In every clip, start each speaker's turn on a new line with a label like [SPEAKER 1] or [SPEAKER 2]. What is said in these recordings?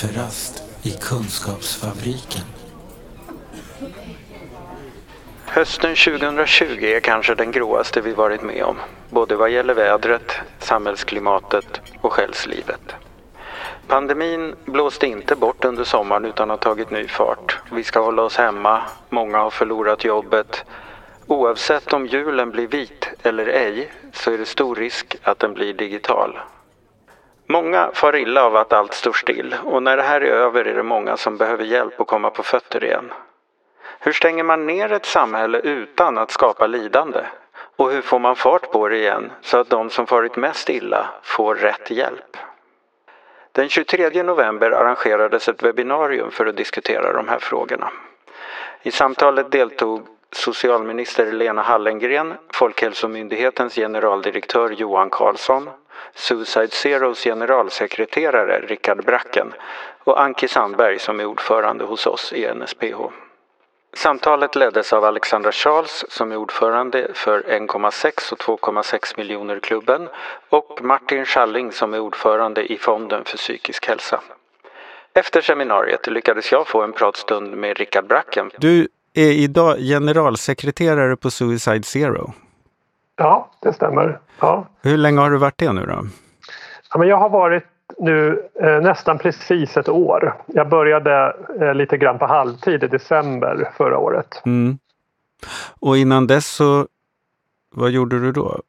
[SPEAKER 1] kafferast i Kunskapsfabriken.
[SPEAKER 2] Hösten 2020 är kanske den gråaste vi varit med om, både vad gäller vädret, samhällsklimatet och själslivet. Pandemin blåste inte bort under sommaren utan har tagit ny fart. Vi ska hålla oss hemma, många har förlorat jobbet. Oavsett om julen blir vit eller ej så är det stor risk att den blir digital. Många far illa av att allt står still och när det här är över är det många som behöver hjälp att komma på fötter igen. Hur stänger man ner ett samhälle utan att skapa lidande? Och hur får man fart på det igen så att de som farit mest illa får rätt hjälp? Den 23 november arrangerades ett webbinarium för att diskutera de här frågorna. I samtalet deltog socialminister Lena Hallengren, Folkhälsomyndighetens generaldirektör Johan Carlsson, Suicide Zeros generalsekreterare Rickard Bracken och Anki Sandberg som är ordförande hos oss i NSPH. Samtalet leddes av Alexandra Charles som är ordförande för 1,6 och 2,6 miljoner klubben och Martin Schalling som är ordförande i Fonden för psykisk hälsa. Efter seminariet lyckades jag få en pratstund med Rickard Bracken.
[SPEAKER 3] Du är idag generalsekreterare på Suicide Zero.
[SPEAKER 4] Ja, det stämmer. Ja.
[SPEAKER 3] Hur länge har du varit det nu då?
[SPEAKER 4] Ja, men jag har varit nu eh, nästan precis ett år. Jag började eh, lite grann på halvtid i december förra året.
[SPEAKER 3] Mm. Och innan dess så, vad gjorde du då?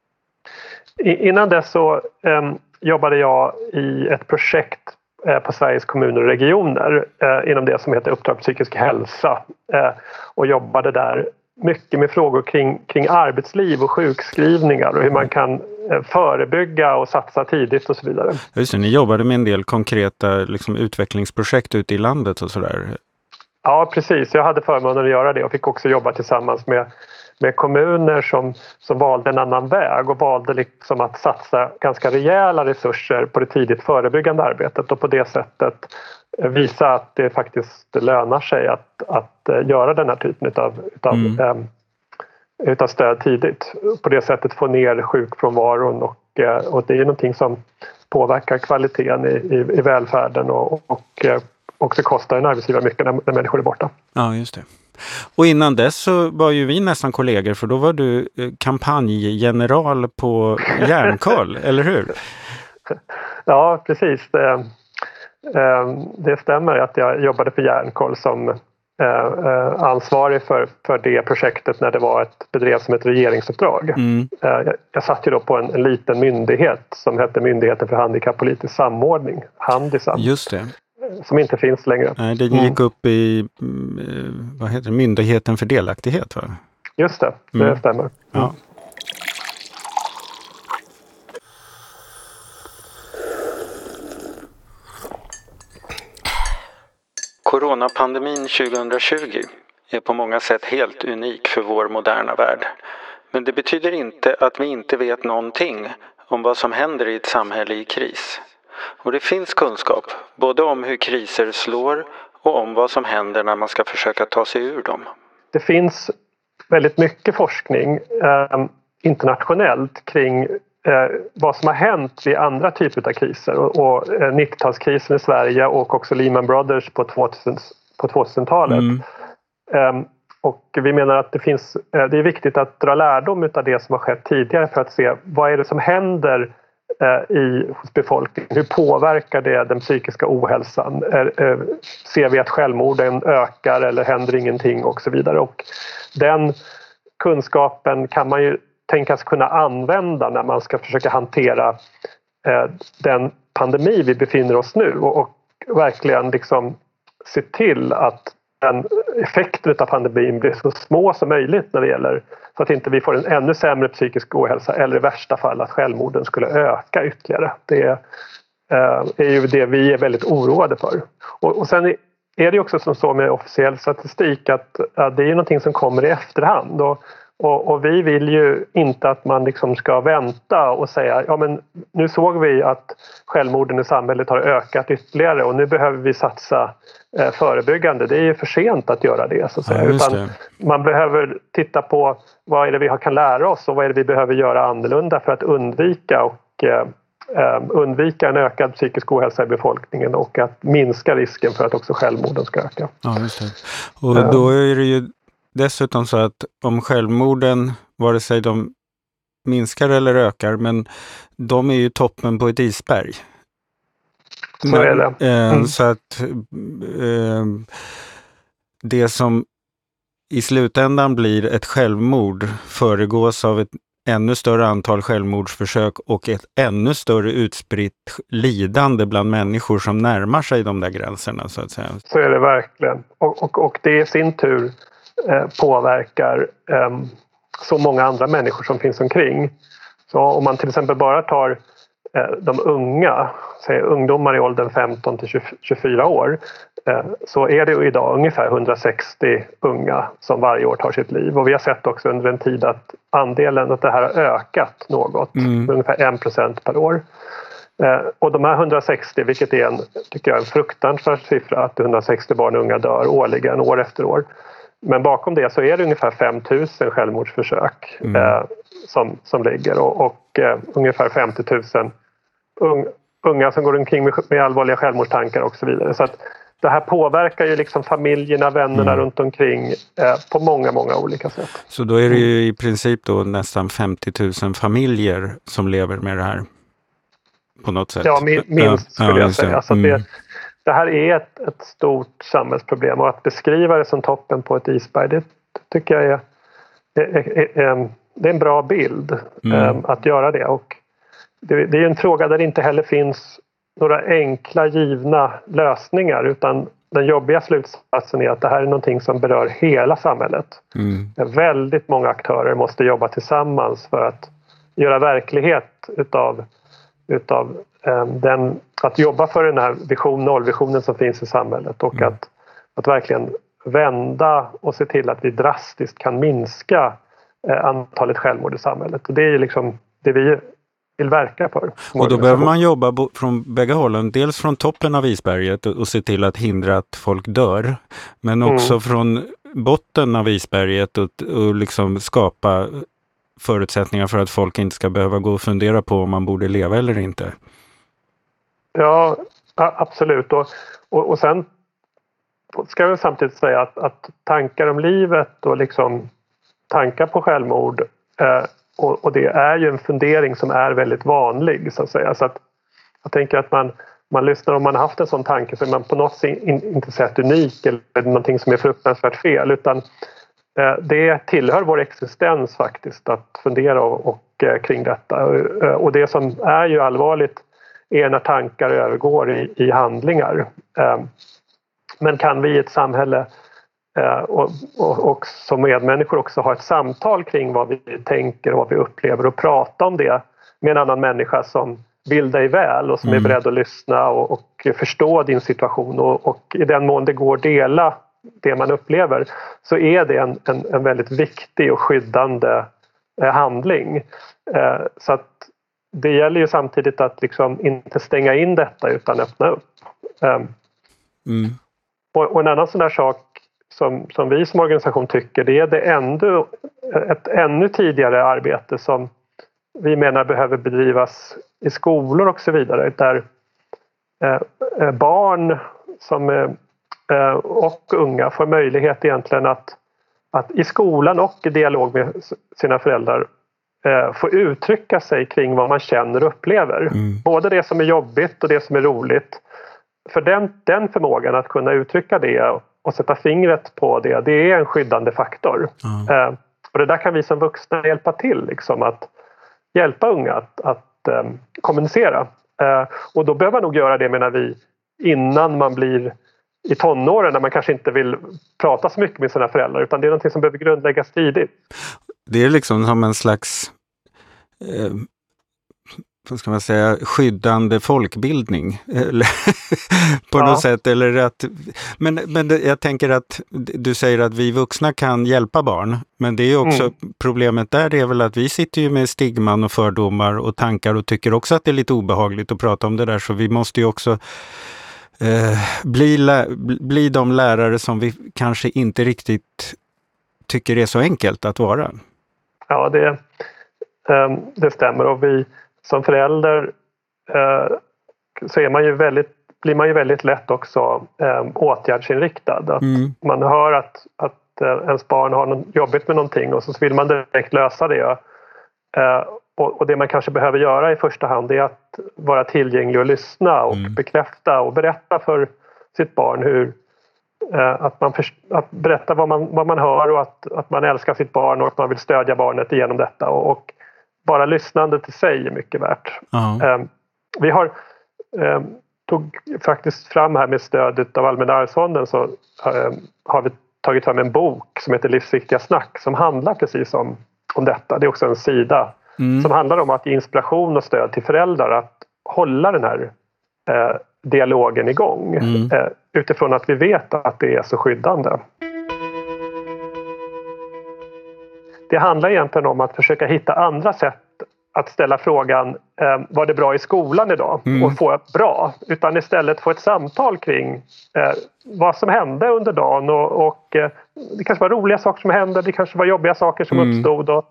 [SPEAKER 4] I, innan dess så eh, jobbade jag i ett projekt eh, på Sveriges kommuner och regioner eh, inom det som heter Uppdrag psykisk hälsa eh, och jobbade där mycket med frågor kring, kring arbetsliv och sjukskrivningar och hur man kan eh, förebygga och satsa tidigt och så vidare.
[SPEAKER 3] Just det, ni jobbade med en del konkreta liksom, utvecklingsprojekt ute i landet och sådär.
[SPEAKER 4] Ja precis, jag hade förmånen att göra det och fick också jobba tillsammans med, med kommuner som, som valde en annan väg och valde liksom att satsa ganska rejäla resurser på det tidigt förebyggande arbetet och på det sättet visa att det faktiskt lönar sig att, att eh, göra den här typen utav, utav, mm. um, utav stöd tidigt. På det sättet få ner sjukfrånvaron och, eh, och det är någonting som påverkar kvaliteten i, i, i välfärden och, och också kostar en arbetsgivare mycket när, när människor är borta.
[SPEAKER 3] Ja, just det. Och innan dess så var ju vi nästan kollegor för då var du kampanjgeneral på Järnkoll, eller hur?
[SPEAKER 4] Ja, precis. Ehm, det stämmer att jag jobbade för Järnkoll som eh, eh, ansvarig för, för det projektet när det var ett, bedrevs som ett regeringsuppdrag. Mm. Eh, jag, jag satt ju då på en, en, liten myndighet som hette Myndigheten för handikappolitisk samordning, Handisam.
[SPEAKER 3] Just det.
[SPEAKER 4] Som inte finns längre.
[SPEAKER 3] Nej, det gick mm. upp i mm, vad heter det, Myndigheten för delaktighet va?
[SPEAKER 4] Just det, det mm. stämmer.
[SPEAKER 3] Ja.
[SPEAKER 2] Coronapandemin 2020 är på många sätt helt unik för vår moderna värld. Men det betyder inte att vi inte vet någonting om vad som händer i ett samhälle i kris. Och det finns kunskap, både om hur kriser slår och om vad som händer när man ska försöka ta sig ur dem.
[SPEAKER 4] Det finns väldigt mycket forskning eh, internationellt kring eh, vad som har hänt vid andra typer av kriser och, och eh, 90-talskrisen i Sverige och också Lehman Brothers på, 2000, på 2000-talet. Mm. Um, och vi menar att det, finns, eh, det är viktigt att dra lärdom av det som har skett tidigare för att se vad är det som händer eh, Eh, i, hos befolkningen? Hur påverkar det den psykiska ohälsan? Eh, ser vi att självmorden ökar eller händer ingenting och så vidare? Och den kunskapen kan man ju tänkas kunna använda när man ska försöka hantera eh, den pandemi vi befinner oss nu och, och verkligen liksom se till att den effekten av pandemin blir så små som möjligt när det gäller så att inte vi får en ännu sämre psykisk ohälsa eller i värsta fall att självmorden skulle öka ytterligare. Det är, är ju det vi är väldigt oroade för. Och, och sen är det också som så med officiell statistik att, att det är någonting som kommer i efterhand. Och och, och, vi vill ju inte att man liksom ska vänta och säga ja men nu såg vi att självmorden i samhället har ökat ytterligare och nu behöver vi satsa eh, förebyggande. Det är ju för sent att göra det. Så att säga. Ja, Utan man behöver titta på vad är det vi kan lära oss och vad är det vi behöver göra annorlunda för att undvika och, eh, eh, undvika en ökad psykisk ohälsa i befolkningen och att minska risken för att också självmorden ska öka.
[SPEAKER 2] Ja, just det. Och då är det ju dessutom så att om självmorden, vare sig de minskar eller ökar, men de är ju toppen på ett isberg.
[SPEAKER 4] Så är det.
[SPEAKER 2] Eh, mm. Så att eh, det som i slutändan blir ett självmord föregås av ett ännu större antal självmordsförsök och ett ännu större utspritt lidande bland människor som närmar sig de där gränserna. Så att säga.
[SPEAKER 4] Så är det verkligen. Och, och, och det i sin tur påverkar eh, så många andra människor som finns omkring. Så om man till exempel bara tar eh, de unga, säg ungdomar i åldern 15 till 24 år, Eh, så är det idag ungefär 160 unga som varje år tar sitt liv. Och vi har sett också under en tid att andelen att det här har ökat något, mm. ungefär 1 procent per år. Eh, och de här 160, vilket är en, tycker jag, en fruktansvärd siffra, att 160 barn och unga dör årligen, år efter år. Men bakom det så är det ungefär 5 000 självmordsförsök mm. eh, som, som ligger och, och eh, ungefär 50 000 un, unga som går omkring med, med allvarliga självmordstankar och så vidare. Så att det här påverkar ju liksom familjerna, vännerna mm. runt omkring eh, på många, många olika sätt.
[SPEAKER 2] Så då är det ju i princip då nästan 50 000 familjer som lever med det här? På något sätt?
[SPEAKER 4] Ja, min, minst skulle ja, jag säga. Mm. det, det, här är ett, ett, stort samhällsproblem och att beskriva det som toppen på ett isberg, det tycker jag är, är, är, är det är en bra bild mm. um, att göra det. Och det, det är en fråga där det inte heller finns några enkla givna lösningar utan den jobbiga slutsatsen är att det här är någonting som berör hela samhället. Mm. Väldigt många aktörer måste jobba tillsammans för att göra verklighet utav, utav den, att jobba för den här vision, nollvisionen som finns i samhället och mm. att, att verkligen vända och se till att vi drastiskt kan minska eh, antalet självmord i samhället. Och det är liksom det vi vill verka för.
[SPEAKER 2] Och då behöver man jobba från bägge hållen. Dels från toppen av isberget och se till att hindra att folk dör. Men mm. också mm. från botten av isberget och, och liksom skapa förutsättningar för att folk inte ska behöva gå och fundera på om man borde leva eller inte.
[SPEAKER 4] Ja, absolut. Och, och, och sen ska jag samtidigt säga att, att, tankar om livet och liksom tankar på självmord eh, och, och, det är ju en fundering som är väldigt vanlig så att säga. Så att jag tänker att man, man lyssnar om man har haft en sån tanke så är man på något sätt in, inte sett unik eller någonting som är fruktansvärt fel utan eh, det tillhör vår existens faktiskt att fundera och, och eh, kring detta. Och, och det som är ju allvarligt är när tankar övergår i, i handlingar. Eh, men kan vi i ett samhälle Eh, och, och, och, som medmänniskor också ha ett samtal kring vad vi tänker och vad vi upplever och prata om det med en annan människa som vill dig väl och som mm. är beredd att lyssna och, och förstå din situation och, i den mån det går dela det man upplever så är det en, en, en väldigt viktig och skyddande eh, handling. Så att det gäller ju samtidigt att liksom inte stänga in detta utan öppna upp. Mm. Och, och, en annan sån där sak som, som vi som organisation tycker, det är det ännu, ett ännu tidigare arbete som vi menar behöver bedrivas i skolor och så vidare där eh, eh barn som, eh, och unga får möjlighet egentligen att, att i skolan och i dialog med sina föräldrar eh, få uttrycka sig kring vad man känner och upplever. Mm. Både det som är jobbigt och det som är roligt. För den, den förmågan att kunna uttrycka det och sätta fingret på det, det är en skyddande faktor. Mm. Eh, och det där kan vi som vuxna hjälpa till, liksom, att hjälpa unga att, att eh, kommunicera. Eh, och då behöver man nog göra det, menar vi, innan man blir i tonåren när man kanske inte vill prata så mycket med sina föräldrar utan det är något som behöver grundläggas tidigt.
[SPEAKER 2] Det är liksom som en slags eh, vad ska man säga, skyddande folkbildning. på ja. något sätt. Eller att, men, men jag tänker att du säger att vi vuxna kan hjälpa barn. Men det är också mm. problemet där är väl att vi sitter ju med stigman och fördomar och tankar och tycker också att det är lite obehagligt att prata om det där. Så vi måste ju också eh, bli, lä bli de lärare som vi kanske inte riktigt tycker är så enkelt att vara.
[SPEAKER 4] Ja, det, um, det stämmer. Och vi som förälder så är man ju väldigt, blir man ju väldigt lätt också åtgärdsinriktad. Att mm. Man hör att, att ens barn har något jobbigt med någonting och så vill man direkt lösa det. Och, det man kanske behöver göra i första hand är att vara tillgänglig och lyssna och mm. bekräfta och berätta för sitt barn hur, Eh, att, man för, att berätta vad man, vad man hör och att, att man älskar sitt barn och att man vill stödja barnet genom detta. Och, och bara lyssnandet i sig är mycket värt. Uh-huh. Vi har eh, tog faktiskt fram här med stödet av Allmänna arvsfonden så har vi tagit fram en bok som heter Livsviktiga snack som handlar precis om, om detta. Det är också en sida mm. som handlar om att ge inspiration och stöd till föräldrar att hålla den här eh, dialogen igång mm. eh, utifrån att vi vet att det är så skyddande. Det handlar egentligen om att försöka hitta andra sätt att ställa frågan eh, var det bra i skolan idag mm. och få bra utan istället få ett samtal kring eh, vad som hände under dagen och, och eh, det kanske var roliga saker som hände, det kanske var jobbiga saker som mm. uppstod och,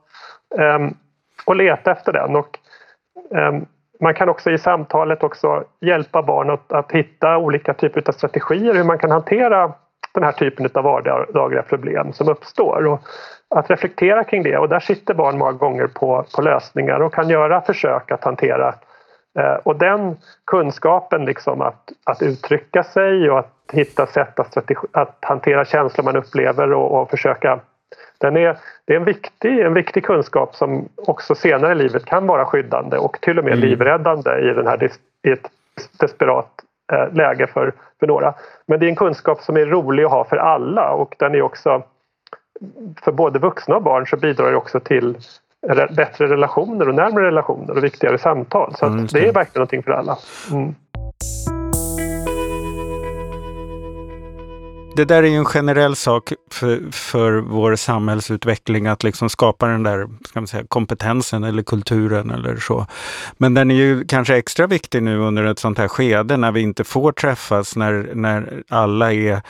[SPEAKER 4] ehm, och leta efter den. Och, eh, man kan också i samtalet också hjälpa barn att, att hitta olika typer av strategier hur man kan hantera den här typen av vardagliga problem som uppstår. Och att reflektera kring det och där sitter barn många gånger på, på lösningar och kan göra försök att hantera eh, och den kunskapen liksom att, att uttrycka sig och att hitta sätt att, strategi, att hantera känslor man upplever och, och försöka den är, det är en viktig, en viktig kunskap som också senare i livet kan vara skyddande och till och med mm. livräddande i, den här, i ett desperat eh, läge för, för några. Men det är en kunskap som är rolig att ha för alla och den är också för både vuxna och barn så bidrar det också till bättre relationer och närmare relationer och viktigare samtal. Så mm, det. det. är verkligen någonting för alla. Mm.
[SPEAKER 2] Det där är ju en generell sak för, för vår samhällsutveckling, att liksom skapa den där ska man säga, kompetensen eller kulturen eller så. Men den är ju kanske extra viktig nu under ett sånt här skede när vi inte får träffas, när, när alla är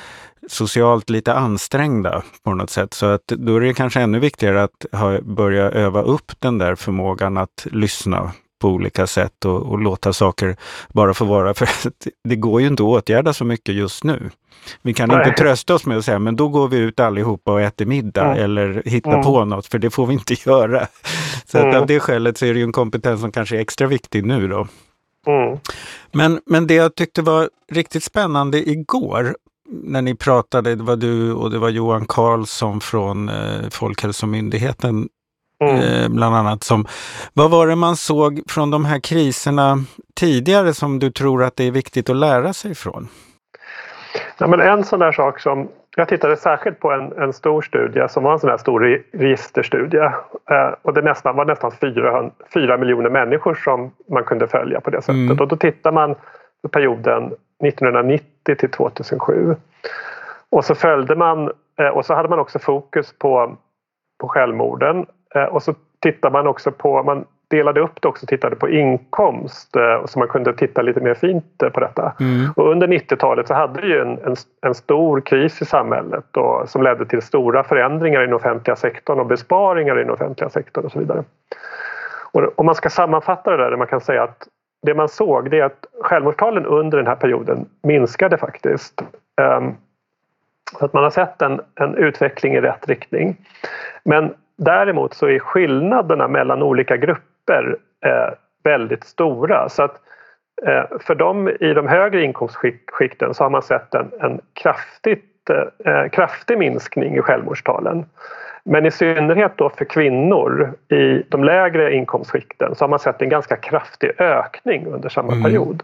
[SPEAKER 2] socialt lite ansträngda på något sätt. Så att då är det kanske ännu viktigare att ha, börja öva upp den där förmågan att lyssna på olika sätt och, och låta saker bara få vara. För det går ju inte att åtgärda så mycket just nu. Vi kan Nej. inte trösta oss med att säga, men då går vi ut allihopa och äter middag mm. eller hittar mm. på något, för det får vi inte göra. Så mm. att av det skälet så är det ju en kompetens som kanske är extra viktig nu då. Mm. Men, men det jag tyckte var riktigt spännande igår, när ni pratade, det var du och det var Johan Karlsson från eh, Folkhälsomyndigheten Mm. Eh, bland annat. Som, vad var det man såg från de här kriserna tidigare som du tror att det är viktigt att lära sig från?
[SPEAKER 4] Ja, men en sån där sak som jag tittade särskilt på en, en stor studie som var en sån här stor registerstudie. Eh, och det nästan, var nästan 4, 4 miljoner människor som man kunde följa på det sättet. Mm. Och då tittar man på perioden 1990 till 2007. Och så följde man eh, och så hade man också fokus på, på självmorden och så tittar man också på, man delade upp det också och tittade på inkomst eh, så man kunde titta lite mer fint eh, på detta. Mm. Och under 90-talet så hade vi en, en, en, stor kris i samhället och, som ledde till stora förändringar i den offentliga sektorn och besparingar i den offentliga sektorn och så vidare. Och om man ska sammanfatta det där, man kan säga att det man såg det är att självmordstalen under den här perioden minskade faktiskt. Så att man har sett en, en utveckling i rätt riktning. Men Däremot så är skillnaderna mellan olika grupper eh, väldigt stora. Så att, eh, för dem i de högre inkomstskikten så har man sett en, en kraftigt, eh, kraftig minskning i självmordstalen. Men i synnerhet då för kvinnor i de lägre inkomstskikten så har man sett en ganska kraftig ökning under samma mm. period.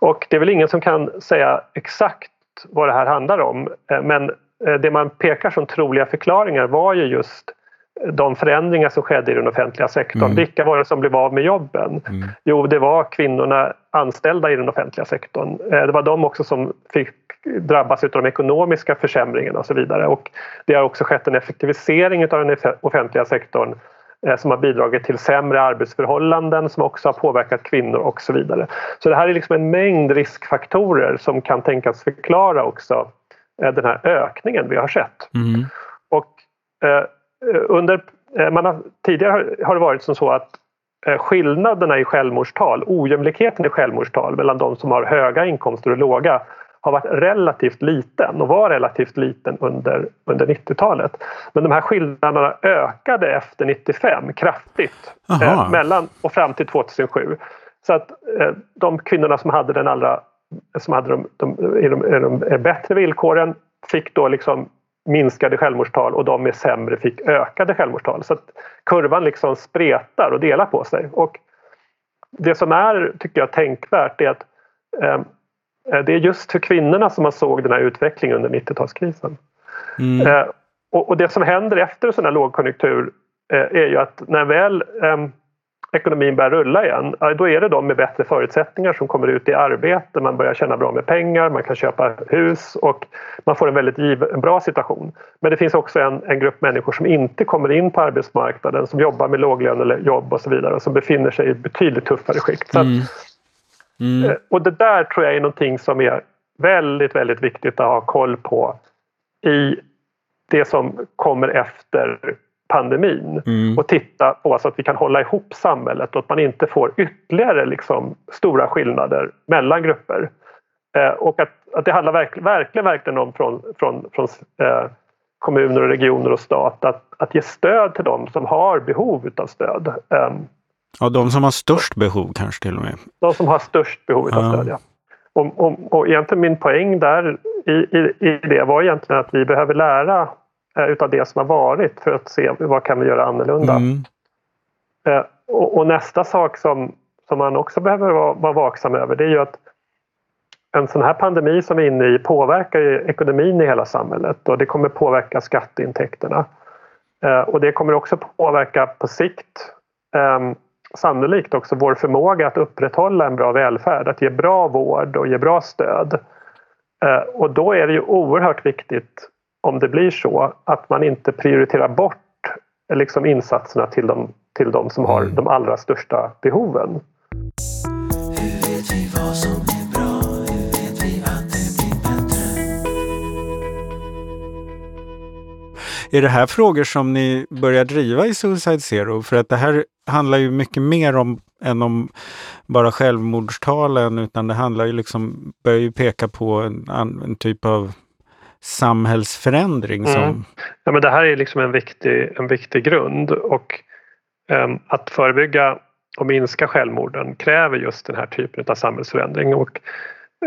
[SPEAKER 4] Och det är väl ingen som kan säga exakt vad det här handlar om eh, men Eh, det man pekar som troliga förklaringar var ju just de förändringar som skedde i den offentliga sektorn. Mm. Vilka var det som blev av med jobben? Mm. Jo, det var kvinnorna anställda i den offentliga sektorn. Eh, det var de också som fick drabbas av de ekonomiska försämringarna och så vidare. Och det har också skett en effektivisering av den offentliga sektorn eh, som har bidragit till sämre arbetsförhållanden som också har påverkat kvinnor och så vidare. Så det här är liksom en mängd riskfaktorer som kan tänkas förklara också Eh, den här ökningen vi har sett. Mm. Och eh, under, eh, man har, tidigare har det varit som så att eh, skillnaderna i självmordstal, ojämlikheten i självmordstal mellan de som har höga inkomster och låga har varit relativt liten och var relativt liten under, under 90-talet. Men de här skillnaderna ökade efter 95 kraftigt eh, mellan och fram till 2007. Så att eh, de kvinnorna som hade den allra som hade de, de, de, de, bättre villkoren fick då liksom minskade självmordstal och de med sämre fick ökade självmordstal. Så att kurvan liksom spretar och delar på sig. Och det som är, tycker jag, tänkvärt är att eh, det är just för kvinnorna som man såg den här utvecklingen under 90-talskrisen. Mm. Eh, och, och, det som händer efter en sån här lågkonjunktur eh, är ju att när väl ehm, ekonomin börjar rulla igen, då är det de med bättre förutsättningar som kommer ut i arbete, man börjar tjäna bra med pengar, man kan köpa hus och man får en väldigt giv, en bra situation. Men det finns också en, en grupp människor som inte kommer in på arbetsmarknaden, som jobbar med låglönejobb och så vidare som befinner sig i betydligt tuffare skikt. Mm. Mm. Eh, och det där tror jag är någonting som är väldigt, väldigt viktigt att ha koll på i det som kommer efter pandemin mm. och titta på så att vi kan hålla ihop samhället och att man inte får ytterligare liksom, stora skillnader mellan grupper. Eh, och att, att det handlar verk, verkligen, verkligen om från, från, från eh, kommuner och regioner och stat att, att ge stöd till dem som har behov av stöd. Eh,
[SPEAKER 2] ja, de som har störst behov kanske till och med.
[SPEAKER 4] De som har störst behov av stöd, ja. Och, och, och egentligen min poäng där i, i, i det var egentligen att vi behöver lära utav det som har varit för att se vad kan vi göra annorlunda. Mm. Eh, och, och, nästa sak som, som man också behöver vara, vara vaksam över det är ju att en sån här pandemi som vi är inne i påverkar ju ekonomin i hela samhället och det kommer påverka skatteintäkterna. Eh, och det kommer också påverka på sikt sannolikt också vår förmåga att upprätthålla en bra välfärd, att ge bra vård och ge bra stöd. Och då är det ju oerhört viktigt om det blir så att man inte prioriterar bort liksom insatserna till de, till de som har mm. de allra största behoven.
[SPEAKER 2] Är det här frågor som ni börjar driva i Suicide Zero? För att det här handlar ju mycket mer om än om bara självmordstalen utan det handlar ju liksom, börjar ju peka på en, en typ av samhällsförändring. Som... Mm.
[SPEAKER 4] Ja, men det här är liksom en viktig, en viktig grund och um, att förebygga och minska självmorden kräver just den här typen av samhällsförändring. Och,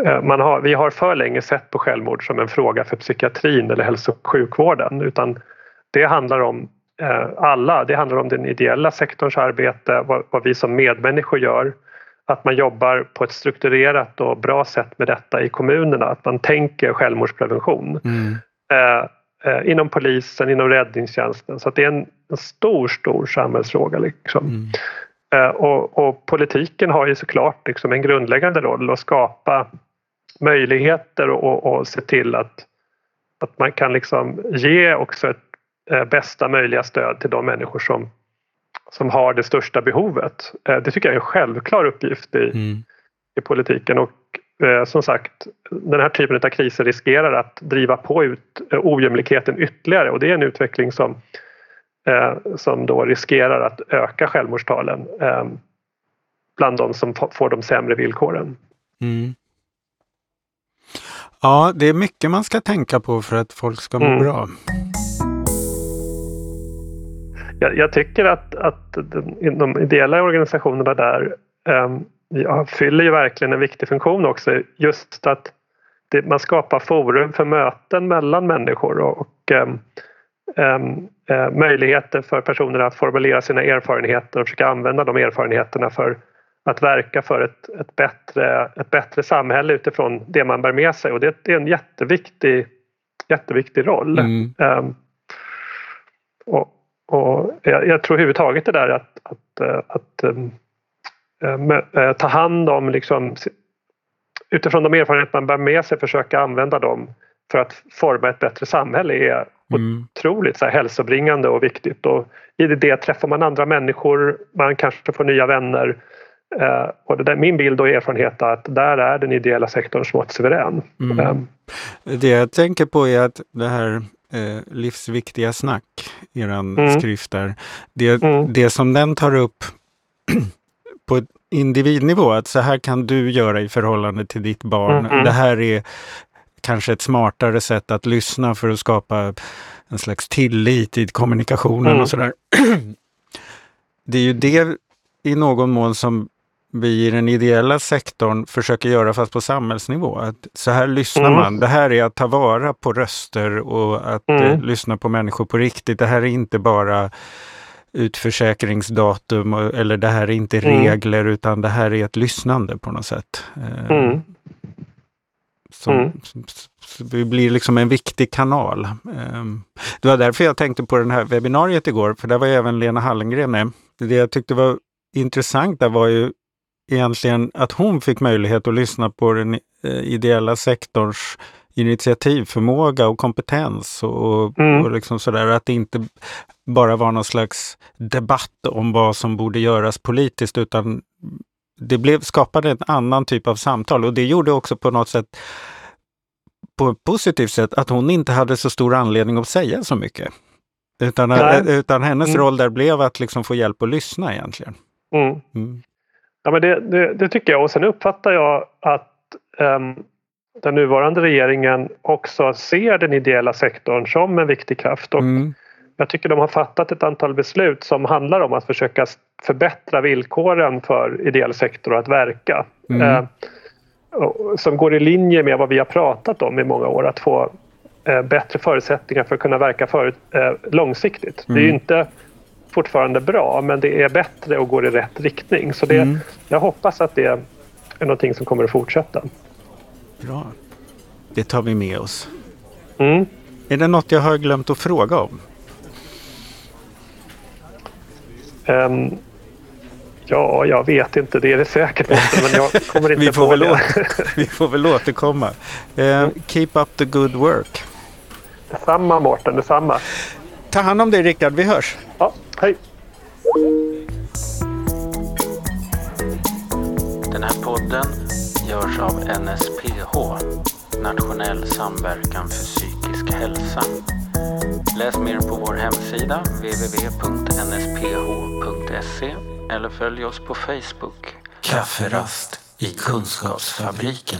[SPEAKER 4] uh, man har, vi har för länge sett på självmord som en fråga för psykiatrin eller hälso och sjukvården utan det handlar om uh, alla. Det handlar om den ideella sektorns arbete, vad, vad vi som medmänniskor gör att man jobbar på ett strukturerat och bra sätt med detta i kommunerna, att man tänker självmordsprevention. Mm. Eh, eh, inom polisen, inom räddningstjänsten. Så det är en, en, stor, stor samhällsfråga. Liksom. Mm. Eh, och, och, politiken har ju såklart liksom en grundläggande roll att skapa möjligheter och, och se till att, att man kan liksom ge också ett eh, bästa möjliga stöd till de människor som som har det största behovet. Eh, det tycker jag är en självklar uppgift i, mm. i politiken och eh, som sagt den här typen av kriser riskerar att driva på ut eh, ojämlikheten ytterligare och det är en utveckling som, som då riskerar att öka självmordstalen bland de som får de sämre villkoren. Mm.
[SPEAKER 2] Ja, det är mycket man ska tänka på för att folk ska må mm. bra
[SPEAKER 4] jag, jag, tycker att, att den, de ideella organisationerna där ja, fyller ju verkligen en viktig funktion också. Just att det, man skapar forum för möten mellan människor och, och um, um, uh, möjligheter för personer att formulera sina erfarenheter och försöka använda de erfarenheterna för att verka för ett, ett, bättre, ett bättre samhälle utifrån det man bär med sig och det, det är en jätteviktig, jätteviktig roll. Mm. Um, och, och jag, jag tror överhuvudtaget det där att, att, eh, att, äh, ta hand om liksom, utifrån de erfarenheter man bär med sig försöka använda dem för att forma ett bättre samhälle är mm. otroligt så här, hälsobringande och viktigt. Och I det träffar man andra människor, man kanske får nya vänner. Eh, och det där, min bild och erfarenhet är att där är den ideella sektorn smått suverän. Mm. Um,
[SPEAKER 2] det jag tänker på är att det här eh, livsviktiga snack, eran mm. skrift där. Det, mm. det som den tar upp på individnivå, att så här kan du göra i förhållande till ditt barn. Mm. Det här är kanske ett smartare sätt att lyssna för att skapa en slags tillit i kommunikationen mm. och sådär. Det är ju det i någon mån som vi i den ideella sektorn försöker göra fast på samhällsnivå. Att så här lyssnar mm. man. Det här är att ta vara på röster och att mm. eh, lyssna på människor på riktigt. Det här är inte bara utförsäkringsdatum eller det här är inte mm. regler utan det här är ett lyssnande på något sätt. Eh, mm. Som, mm. vi blir liksom en viktig kanal. Eh, det var därför jag tänkte på det här webbinariet igår, för där var även Lena Hallengren med. Det jag tyckte var intressant där var ju egentligen att hon fick möjlighet att lyssna på den eh, ideella sektorns initiativförmåga och kompetens och, mm. och liksom sådär. Att det inte bara var någon slags debatt om vad som borde göras politiskt utan det blev, skapade en annan typ av samtal och det gjorde också på något sätt på ett positivt sätt att hon inte hade så stor anledning att säga så mycket. Utan, utan hennes mm. roll där blev att liksom få hjälp att lyssna egentligen. Mm.
[SPEAKER 4] Ja, men det, det, det, tycker jag och sen uppfattar jag att um, den nuvarande regeringen också ser den ideella sektorn som en viktig kraft. Och mm. Jag tycker de har fattat ett antal beslut som handlar om att försöka förbättra villkoren för ideell sektor att verka. Mm. Eh, som går i linje med vad vi har pratat om i många år, att få eh, bättre förutsättningar för att kunna verka för, eh, långsiktigt. Mm. Det är mm. inte fortfarande bra men det är bättre och går i rätt riktning. Så det, mm. jag hoppas att det är någonting som kommer att fortsätta.
[SPEAKER 2] Bra. Det tar vi med oss. Mm. Är det något jag har glömt att fråga om?
[SPEAKER 4] Um, ja, jag vet inte. Det är det säkert inte. Men jag kommer inte
[SPEAKER 2] vi, får på väl det. vi får väl återkomma. Uh, keep up the good work.
[SPEAKER 4] Detsamma Mårten, detsamma.
[SPEAKER 2] Ta hand om dig Rickard, vi hörs.
[SPEAKER 4] Ja, hej.
[SPEAKER 5] Den här podden görs av NSPH, Nationell samverkan för psykisk hälsa. Läs mer på vår hemsida www.nsph.se eller följ oss på Facebook.
[SPEAKER 1] Kafferast i Kunskapsfabriken.